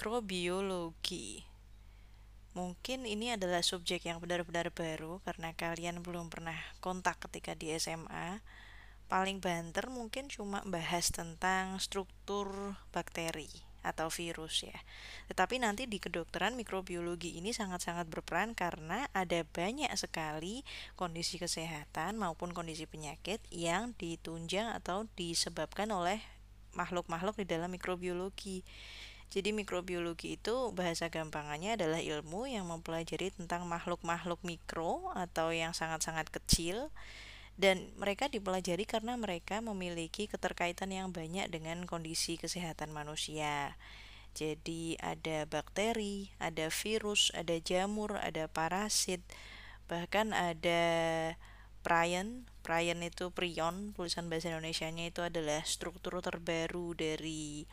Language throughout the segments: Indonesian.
mikrobiologi. Mungkin ini adalah subjek yang benar-benar baru karena kalian belum pernah kontak ketika di SMA. Paling banter mungkin cuma bahas tentang struktur bakteri atau virus ya. Tetapi nanti di kedokteran mikrobiologi ini sangat-sangat berperan karena ada banyak sekali kondisi kesehatan maupun kondisi penyakit yang ditunjang atau disebabkan oleh makhluk-makhluk di dalam mikrobiologi. Jadi mikrobiologi itu bahasa gampangannya adalah ilmu yang mempelajari tentang makhluk-makhluk mikro atau yang sangat-sangat kecil dan mereka dipelajari karena mereka memiliki keterkaitan yang banyak dengan kondisi kesehatan manusia. Jadi ada bakteri, ada virus, ada jamur, ada parasit, bahkan ada prion. Prion itu prion, tulisan bahasa Indonesia-nya itu adalah struktur terbaru dari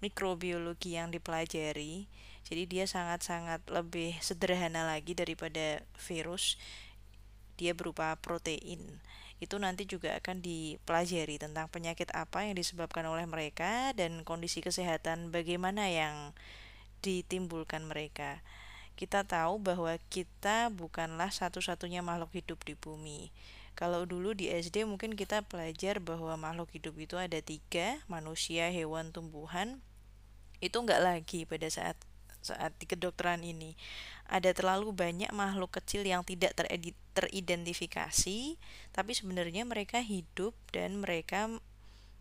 mikrobiologi yang dipelajari. Jadi dia sangat-sangat lebih sederhana lagi daripada virus. Dia berupa protein. Itu nanti juga akan dipelajari tentang penyakit apa yang disebabkan oleh mereka dan kondisi kesehatan bagaimana yang ditimbulkan mereka. Kita tahu bahwa kita bukanlah satu-satunya makhluk hidup di bumi. Kalau dulu di SD mungkin kita belajar bahwa makhluk hidup itu ada tiga, manusia, hewan, tumbuhan itu enggak lagi pada saat saat di kedokteran ini ada terlalu banyak makhluk kecil yang tidak teredit, teridentifikasi tapi sebenarnya mereka hidup dan mereka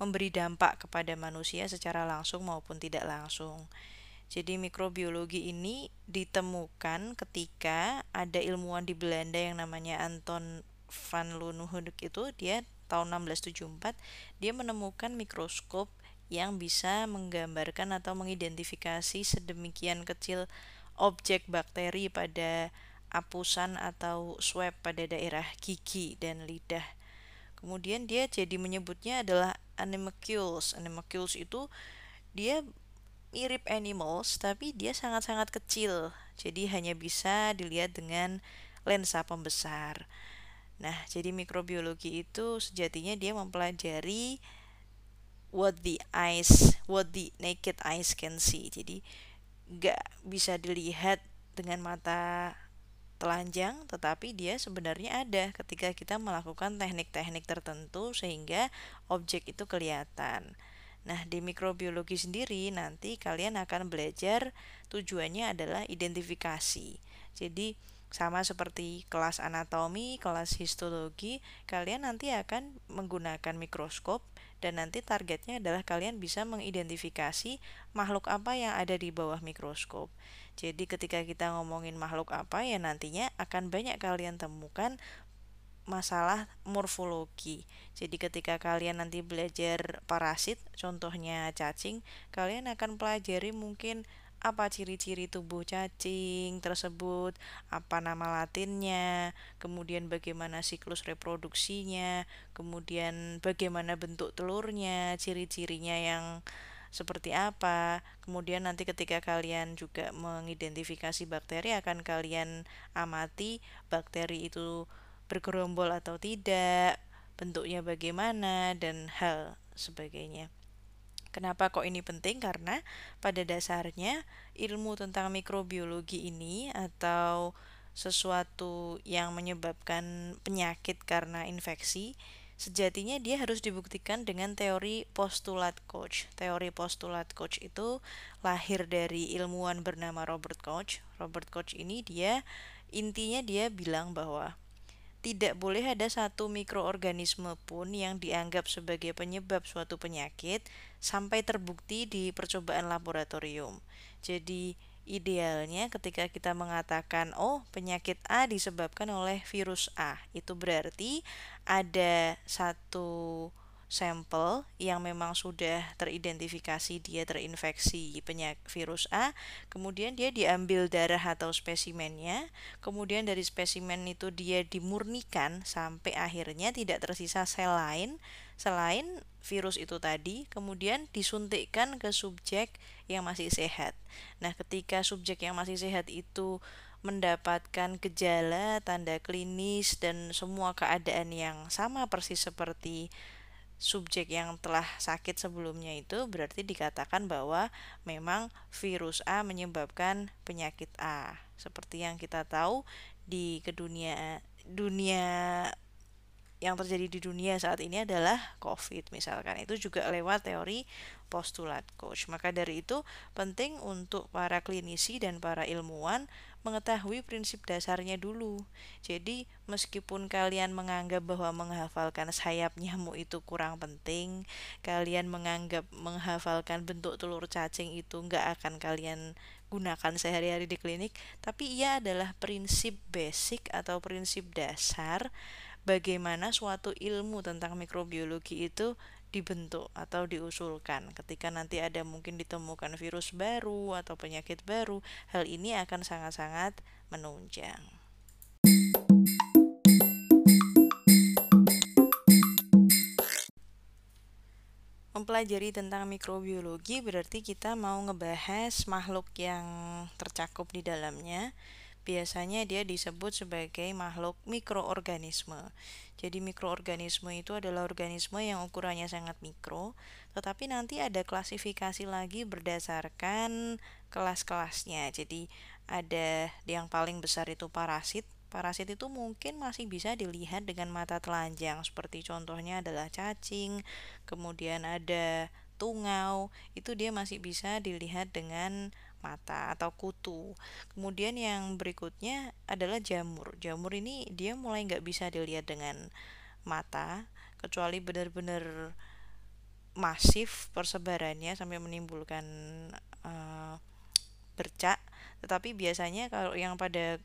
memberi dampak kepada manusia secara langsung maupun tidak langsung. Jadi mikrobiologi ini ditemukan ketika ada ilmuwan di Belanda yang namanya Anton van Leeuwenhoek itu dia tahun 1674 dia menemukan mikroskop yang bisa menggambarkan atau mengidentifikasi sedemikian kecil objek bakteri pada apusan atau swab pada daerah gigi dan lidah. Kemudian dia jadi menyebutnya adalah animalcules. Animalcules itu dia mirip animals tapi dia sangat-sangat kecil. Jadi hanya bisa dilihat dengan lensa pembesar. Nah, jadi mikrobiologi itu sejatinya dia mempelajari what the eyes what the naked eyes can see. Jadi nggak bisa dilihat dengan mata telanjang tetapi dia sebenarnya ada ketika kita melakukan teknik-teknik tertentu sehingga objek itu kelihatan. Nah di mikrobiologi sendiri nanti kalian akan belajar tujuannya adalah identifikasi. Jadi sama seperti kelas anatomi, kelas histologi, kalian nanti akan menggunakan mikroskop dan nanti targetnya adalah kalian bisa mengidentifikasi makhluk apa yang ada di bawah mikroskop. Jadi ketika kita ngomongin makhluk apa ya nantinya akan banyak kalian temukan masalah morfologi. Jadi ketika kalian nanti belajar parasit, contohnya cacing, kalian akan pelajari mungkin apa ciri-ciri tubuh cacing tersebut, apa nama latinnya, kemudian bagaimana siklus reproduksinya, kemudian bagaimana bentuk telurnya, ciri-cirinya yang seperti apa. Kemudian nanti ketika kalian juga mengidentifikasi bakteri akan kalian amati bakteri itu bergerombol atau tidak, bentuknya bagaimana dan hal sebagainya. Kenapa kok ini penting? Karena pada dasarnya ilmu tentang mikrobiologi ini atau sesuatu yang menyebabkan penyakit karena infeksi sejatinya dia harus dibuktikan dengan teori postulat Koch. Teori postulat Koch itu lahir dari ilmuwan bernama Robert Koch. Robert Koch ini dia intinya dia bilang bahwa tidak boleh ada satu mikroorganisme pun yang dianggap sebagai penyebab suatu penyakit sampai terbukti di percobaan laboratorium. Jadi, idealnya ketika kita mengatakan, "Oh, penyakit A disebabkan oleh virus A," itu berarti ada satu sampel yang memang sudah teridentifikasi dia terinfeksi penyakit virus A, kemudian dia diambil darah atau spesimennya, kemudian dari spesimen itu dia dimurnikan sampai akhirnya tidak tersisa sel lain selain virus itu tadi, kemudian disuntikkan ke subjek yang masih sehat. Nah, ketika subjek yang masih sehat itu mendapatkan gejala, tanda klinis, dan semua keadaan yang sama persis seperti subjek yang telah sakit sebelumnya itu berarti dikatakan bahwa memang virus A menyebabkan penyakit A. Seperti yang kita tahu di kedunia dunia yang terjadi di dunia saat ini adalah COVID misalkan. Itu juga lewat teori postulat coach. Maka dari itu penting untuk para klinisi dan para ilmuwan mengetahui prinsip dasarnya dulu. Jadi meskipun kalian menganggap bahwa menghafalkan sayap nyamuk itu kurang penting kalian menganggap menghafalkan bentuk telur cacing itu nggak akan kalian gunakan sehari-hari di klinik tapi ia adalah prinsip basic atau prinsip dasar bagaimana suatu ilmu tentang mikrobiologi itu dibentuk atau diusulkan. Ketika nanti ada mungkin ditemukan virus baru atau penyakit baru, hal ini akan sangat-sangat menunjang. Mempelajari tentang mikrobiologi berarti kita mau ngebahas makhluk yang tercakup di dalamnya biasanya dia disebut sebagai makhluk mikroorganisme. Jadi mikroorganisme itu adalah organisme yang ukurannya sangat mikro, tetapi nanti ada klasifikasi lagi berdasarkan kelas-kelasnya. Jadi ada yang paling besar itu parasit. Parasit itu mungkin masih bisa dilihat dengan mata telanjang, seperti contohnya adalah cacing, kemudian ada tungau, itu dia masih bisa dilihat dengan mata atau kutu. Kemudian yang berikutnya adalah jamur. Jamur ini dia mulai nggak bisa dilihat dengan mata kecuali benar-benar masif persebarannya sampai menimbulkan uh, bercak. Tetapi biasanya kalau yang pada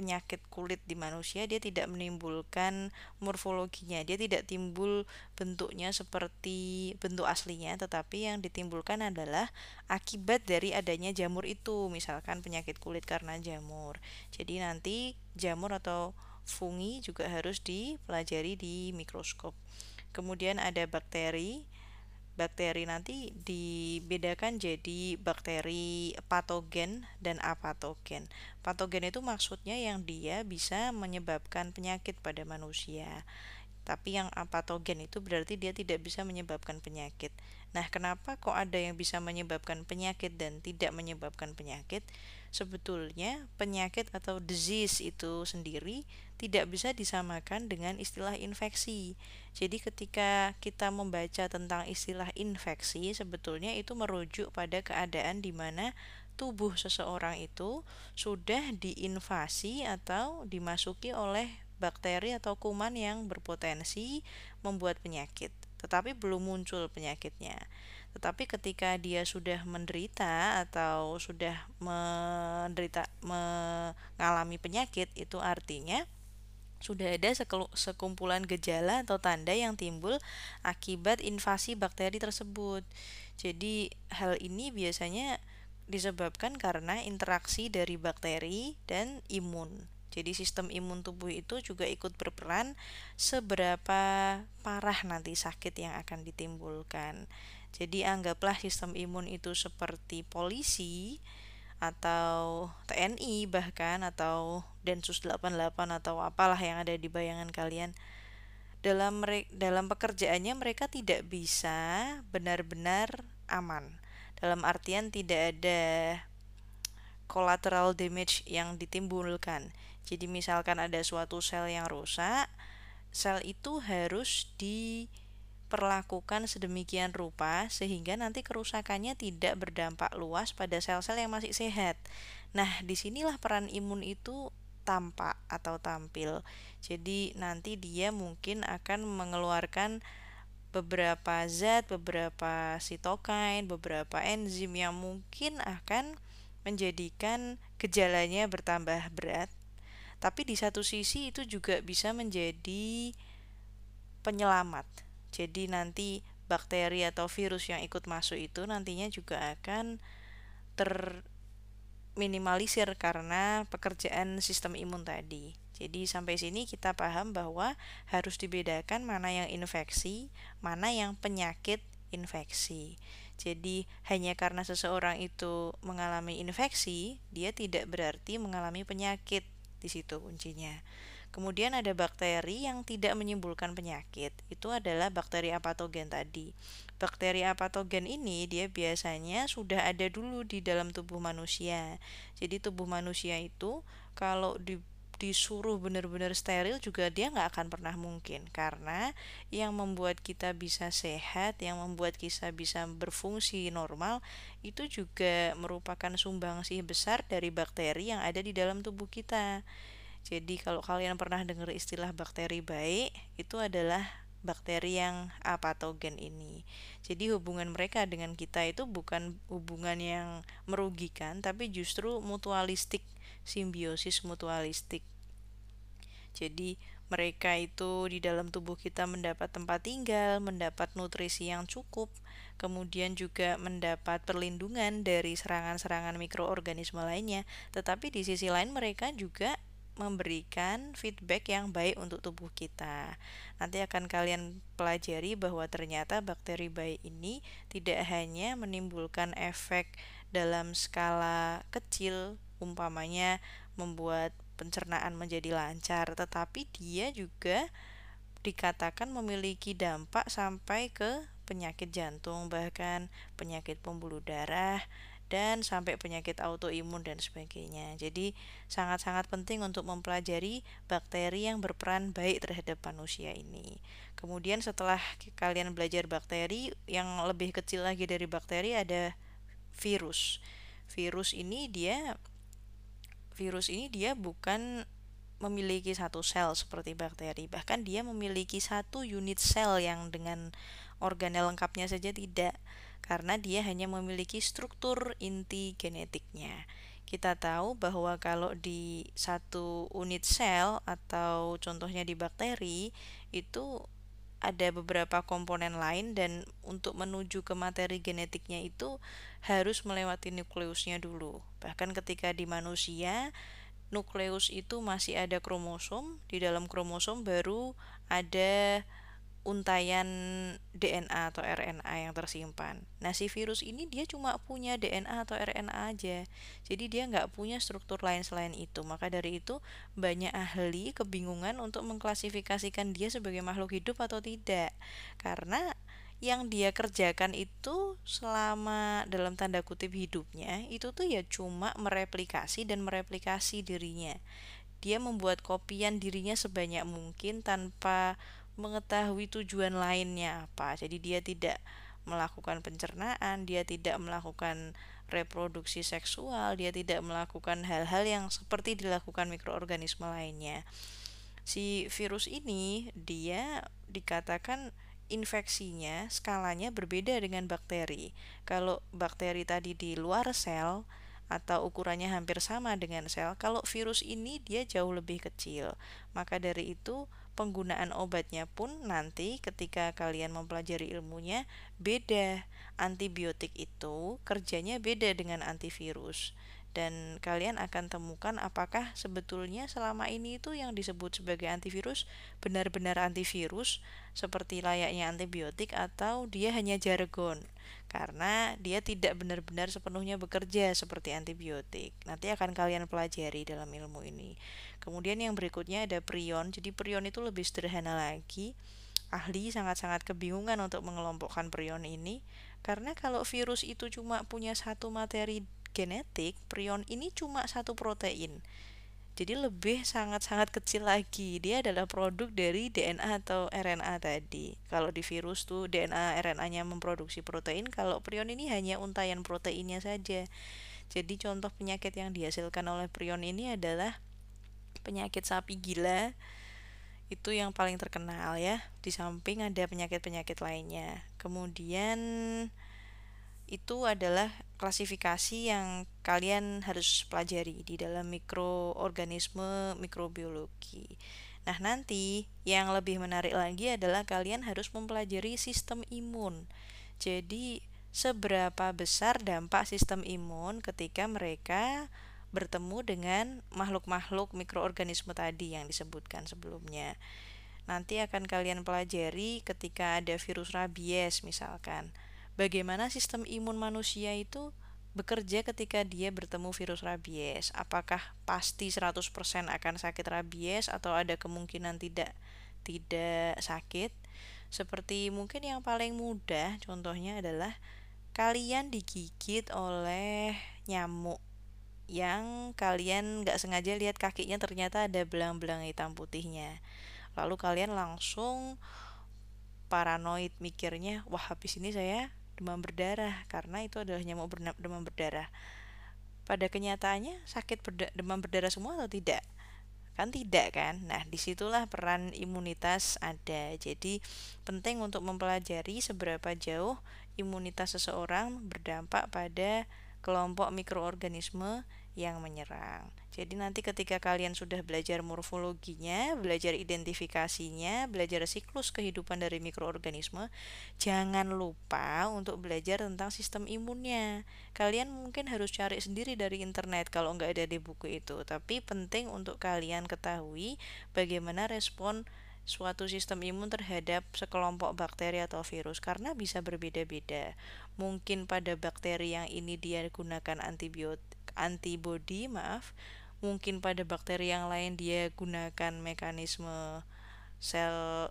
penyakit kulit di manusia dia tidak menimbulkan morfologinya. Dia tidak timbul bentuknya seperti bentuk aslinya tetapi yang ditimbulkan adalah akibat dari adanya jamur itu misalkan penyakit kulit karena jamur. Jadi nanti jamur atau fungi juga harus dipelajari di mikroskop. Kemudian ada bakteri bakteri nanti dibedakan jadi bakteri patogen dan apatogen. Patogen itu maksudnya yang dia bisa menyebabkan penyakit pada manusia. Tapi yang apatogen itu berarti dia tidak bisa menyebabkan penyakit. Nah, kenapa kok ada yang bisa menyebabkan penyakit dan tidak menyebabkan penyakit? Sebetulnya penyakit atau disease itu sendiri tidak bisa disamakan dengan istilah infeksi. Jadi ketika kita membaca tentang istilah infeksi, sebetulnya itu merujuk pada keadaan di mana tubuh seseorang itu sudah diinvasi atau dimasuki oleh bakteri atau kuman yang berpotensi membuat penyakit, tetapi belum muncul penyakitnya. Tetapi ketika dia sudah menderita atau sudah menderita mengalami penyakit itu artinya sudah ada sekumpulan gejala atau tanda yang timbul akibat invasi bakteri tersebut. Jadi hal ini biasanya disebabkan karena interaksi dari bakteri dan imun. Jadi sistem imun tubuh itu juga ikut berperan seberapa parah nanti sakit yang akan ditimbulkan. Jadi anggaplah sistem imun itu seperti polisi atau TNI bahkan atau Densus 88 atau apalah yang ada di bayangan kalian. Dalam dalam pekerjaannya mereka tidak bisa benar-benar aman. Dalam artian tidak ada collateral damage yang ditimbulkan. Jadi misalkan ada suatu sel yang rusak, sel itu harus di diperlakukan sedemikian rupa sehingga nanti kerusakannya tidak berdampak luas pada sel-sel yang masih sehat. Nah, di sinilah peran imun itu tampak atau tampil. Jadi nanti dia mungkin akan mengeluarkan beberapa zat, beberapa sitokain, beberapa enzim yang mungkin akan menjadikan gejalanya bertambah berat. Tapi di satu sisi itu juga bisa menjadi penyelamat jadi nanti bakteri atau virus yang ikut masuk itu nantinya juga akan terminimalisir karena pekerjaan sistem imun tadi. Jadi sampai sini kita paham bahwa harus dibedakan mana yang infeksi, mana yang penyakit infeksi. Jadi hanya karena seseorang itu mengalami infeksi, dia tidak berarti mengalami penyakit di situ kuncinya. Kemudian ada bakteri yang tidak menimbulkan penyakit. Itu adalah bakteri apatogen tadi. Bakteri apatogen ini dia biasanya sudah ada dulu di dalam tubuh manusia. Jadi tubuh manusia itu kalau di disuruh benar-benar steril juga dia nggak akan pernah mungkin karena yang membuat kita bisa sehat, yang membuat kita bisa berfungsi normal itu juga merupakan sumbangsih besar dari bakteri yang ada di dalam tubuh kita. Jadi kalau kalian pernah dengar istilah bakteri baik, itu adalah bakteri yang apatogen ini. Jadi hubungan mereka dengan kita itu bukan hubungan yang merugikan, tapi justru mutualistik, simbiosis mutualistik. Jadi mereka itu di dalam tubuh kita mendapat tempat tinggal, mendapat nutrisi yang cukup, kemudian juga mendapat perlindungan dari serangan-serangan mikroorganisme lainnya. Tetapi di sisi lain mereka juga memberikan feedback yang baik untuk tubuh kita. Nanti akan kalian pelajari bahwa ternyata bakteri baik ini tidak hanya menimbulkan efek dalam skala kecil, umpamanya membuat pencernaan menjadi lancar, tetapi dia juga dikatakan memiliki dampak sampai ke penyakit jantung, bahkan penyakit pembuluh darah, dan sampai penyakit autoimun dan sebagainya. Jadi, sangat-sangat penting untuk mempelajari bakteri yang berperan baik terhadap manusia ini. Kemudian setelah kalian belajar bakteri, yang lebih kecil lagi dari bakteri ada virus. Virus ini dia virus ini dia bukan memiliki satu sel seperti bakteri, bahkan dia memiliki satu unit sel yang dengan organel lengkapnya saja tidak, karena dia hanya memiliki struktur inti genetiknya. Kita tahu bahwa kalau di satu unit sel atau contohnya di bakteri itu ada beberapa komponen lain dan untuk menuju ke materi genetiknya itu harus melewati nukleusnya dulu. Bahkan ketika di manusia nukleus itu masih ada kromosom, di dalam kromosom baru ada untayan DNA atau RNA yang tersimpan. Nah, si virus ini dia cuma punya DNA atau RNA aja. Jadi dia nggak punya struktur lain selain itu. Maka dari itu banyak ahli kebingungan untuk mengklasifikasikan dia sebagai makhluk hidup atau tidak. Karena yang dia kerjakan itu selama dalam tanda kutip hidupnya itu tuh ya cuma mereplikasi dan mereplikasi dirinya. Dia membuat kopian dirinya sebanyak mungkin tanpa mengetahui tujuan lainnya apa. Jadi dia tidak melakukan pencernaan, dia tidak melakukan reproduksi seksual, dia tidak melakukan hal-hal yang seperti dilakukan mikroorganisme lainnya. Si virus ini dia dikatakan infeksinya skalanya berbeda dengan bakteri. Kalau bakteri tadi di luar sel atau ukurannya hampir sama dengan sel, kalau virus ini dia jauh lebih kecil. Maka dari itu penggunaan obatnya pun nanti ketika kalian mempelajari ilmunya beda. Antibiotik itu kerjanya beda dengan antivirus dan kalian akan temukan apakah sebetulnya selama ini itu yang disebut sebagai antivirus benar-benar antivirus seperti layaknya antibiotik atau dia hanya jargon karena dia tidak benar-benar sepenuhnya bekerja seperti antibiotik. Nanti akan kalian pelajari dalam ilmu ini. Kemudian yang berikutnya ada prion. Jadi prion itu lebih sederhana lagi. Ahli sangat-sangat kebingungan untuk mengelompokkan prion ini karena kalau virus itu cuma punya satu materi genetik, prion ini cuma satu protein. Jadi lebih sangat-sangat kecil lagi. Dia adalah produk dari DNA atau RNA tadi. Kalau di virus tuh DNA RNA-nya memproduksi protein, kalau prion ini hanya untayan proteinnya saja. Jadi contoh penyakit yang dihasilkan oleh prion ini adalah penyakit sapi gila. Itu yang paling terkenal ya. Di samping ada penyakit-penyakit lainnya. Kemudian itu adalah klasifikasi yang kalian harus pelajari di dalam mikroorganisme mikrobiologi. Nah, nanti yang lebih menarik lagi adalah kalian harus mempelajari sistem imun. Jadi, seberapa besar dampak sistem imun ketika mereka bertemu dengan makhluk-makhluk mikroorganisme tadi yang disebutkan sebelumnya. Nanti akan kalian pelajari ketika ada virus rabies misalkan bagaimana sistem imun manusia itu bekerja ketika dia bertemu virus rabies. Apakah pasti 100% akan sakit rabies atau ada kemungkinan tidak tidak sakit? Seperti mungkin yang paling mudah contohnya adalah kalian digigit oleh nyamuk yang kalian nggak sengaja lihat kakinya ternyata ada belang-belang hitam putihnya. Lalu kalian langsung paranoid mikirnya, wah habis ini saya demam berdarah karena itu adalah nyamuk demam berdarah. Pada kenyataannya sakit berda demam berdarah semua atau tidak? Kan tidak kan? Nah, di situlah peran imunitas ada. Jadi penting untuk mempelajari seberapa jauh imunitas seseorang berdampak pada kelompok mikroorganisme yang menyerang. Jadi nanti ketika kalian sudah belajar morfologinya, belajar identifikasinya, belajar siklus kehidupan dari mikroorganisme, jangan lupa untuk belajar tentang sistem imunnya. Kalian mungkin harus cari sendiri dari internet kalau nggak ada di buku itu, tapi penting untuk kalian ketahui bagaimana respon suatu sistem imun terhadap sekelompok bakteri atau virus karena bisa berbeda-beda. Mungkin pada bakteri yang ini dia gunakan antibiotik antibody, maaf, mungkin pada bakteri yang lain dia gunakan mekanisme sel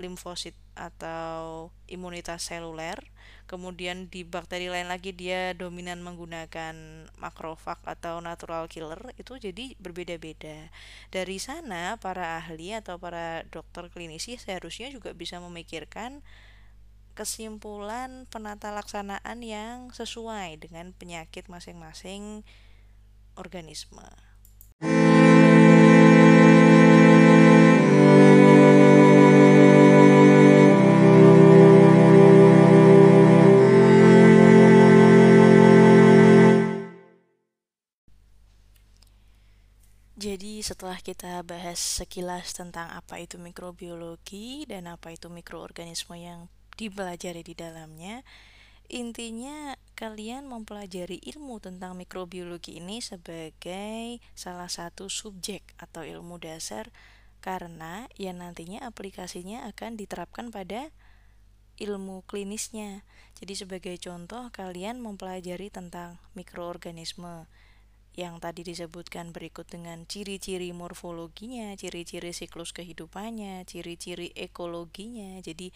limfosit atau imunitas seluler. Kemudian di bakteri lain lagi dia dominan menggunakan makrofag atau natural killer. Itu jadi berbeda-beda. Dari sana para ahli atau para dokter klinisi seharusnya juga bisa memikirkan kesimpulan penata laksanaan yang sesuai dengan penyakit masing-masing organisme. Jadi setelah kita bahas sekilas tentang apa itu mikrobiologi dan apa itu mikroorganisme yang dipelajari di dalamnya, intinya kalian mempelajari ilmu tentang mikrobiologi ini sebagai salah satu subjek atau ilmu dasar karena ya nantinya aplikasinya akan diterapkan pada ilmu klinisnya. Jadi sebagai contoh kalian mempelajari tentang mikroorganisme yang tadi disebutkan berikut dengan ciri-ciri morfologinya, ciri-ciri siklus kehidupannya, ciri-ciri ekologinya. Jadi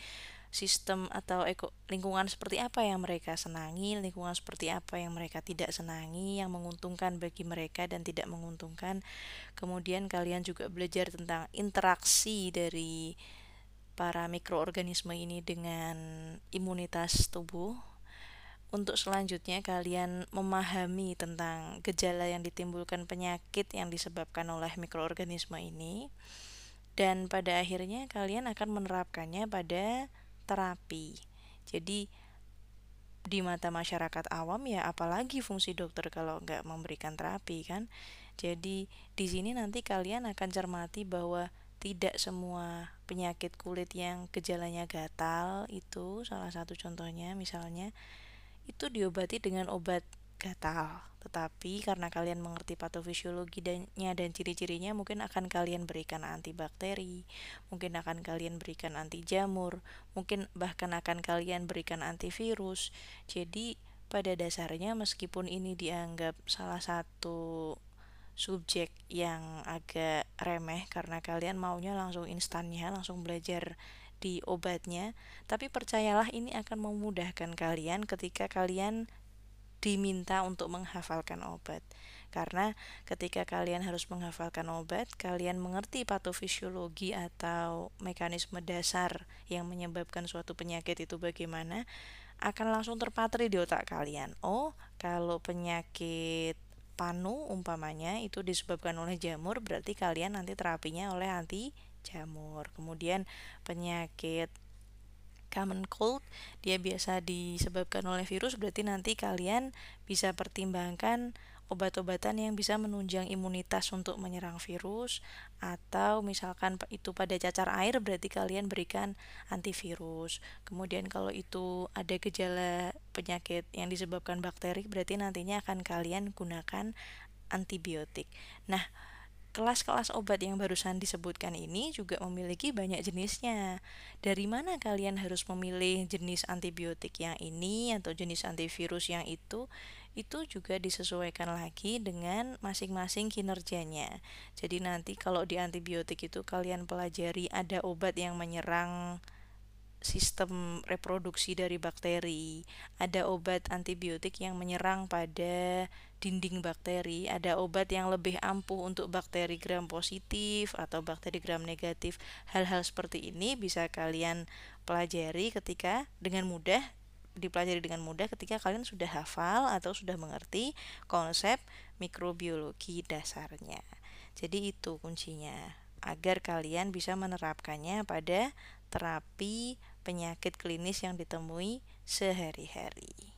sistem atau eko, lingkungan seperti apa yang mereka senangi, lingkungan seperti apa yang mereka tidak senangi, yang menguntungkan bagi mereka dan tidak menguntungkan. Kemudian kalian juga belajar tentang interaksi dari para mikroorganisme ini dengan imunitas tubuh. Untuk selanjutnya kalian memahami tentang gejala yang ditimbulkan penyakit yang disebabkan oleh mikroorganisme ini dan pada akhirnya kalian akan menerapkannya pada terapi. Jadi di mata masyarakat awam ya apalagi fungsi dokter kalau nggak memberikan terapi kan. Jadi di sini nanti kalian akan cermati bahwa tidak semua penyakit kulit yang gejalanya gatal itu salah satu contohnya misalnya itu diobati dengan obat gatal tetapi karena kalian mengerti patofisiologinya dan ciri-cirinya mungkin akan kalian berikan antibakteri, mungkin akan kalian berikan anti jamur, mungkin bahkan akan kalian berikan antivirus. Jadi pada dasarnya meskipun ini dianggap salah satu subjek yang agak remeh karena kalian maunya langsung instannya, langsung belajar di obatnya, tapi percayalah ini akan memudahkan kalian ketika kalian diminta untuk menghafalkan obat. Karena ketika kalian harus menghafalkan obat, kalian mengerti patofisiologi atau mekanisme dasar yang menyebabkan suatu penyakit itu bagaimana, akan langsung terpatri di otak kalian. Oh, kalau penyakit panu umpamanya itu disebabkan oleh jamur, berarti kalian nanti terapinya oleh anti jamur. Kemudian penyakit common cold dia biasa disebabkan oleh virus berarti nanti kalian bisa pertimbangkan obat-obatan yang bisa menunjang imunitas untuk menyerang virus atau misalkan itu pada cacar air berarti kalian berikan antivirus. Kemudian kalau itu ada gejala penyakit yang disebabkan bakteri berarti nantinya akan kalian gunakan antibiotik. Nah, kelas-kelas obat yang barusan disebutkan ini juga memiliki banyak jenisnya. Dari mana kalian harus memilih jenis antibiotik yang ini atau jenis antivirus yang itu? itu juga disesuaikan lagi dengan masing-masing kinerjanya. Jadi nanti kalau di antibiotik itu kalian pelajari ada obat yang menyerang sistem reproduksi dari bakteri. Ada obat antibiotik yang menyerang pada dinding bakteri. Ada obat yang lebih ampuh untuk bakteri gram positif atau bakteri gram negatif. Hal-hal seperti ini bisa kalian pelajari ketika dengan mudah dipelajari dengan mudah ketika kalian sudah hafal atau sudah mengerti konsep mikrobiologi dasarnya. Jadi itu kuncinya agar kalian bisa menerapkannya pada terapi penyakit klinis yang ditemui sehari-hari.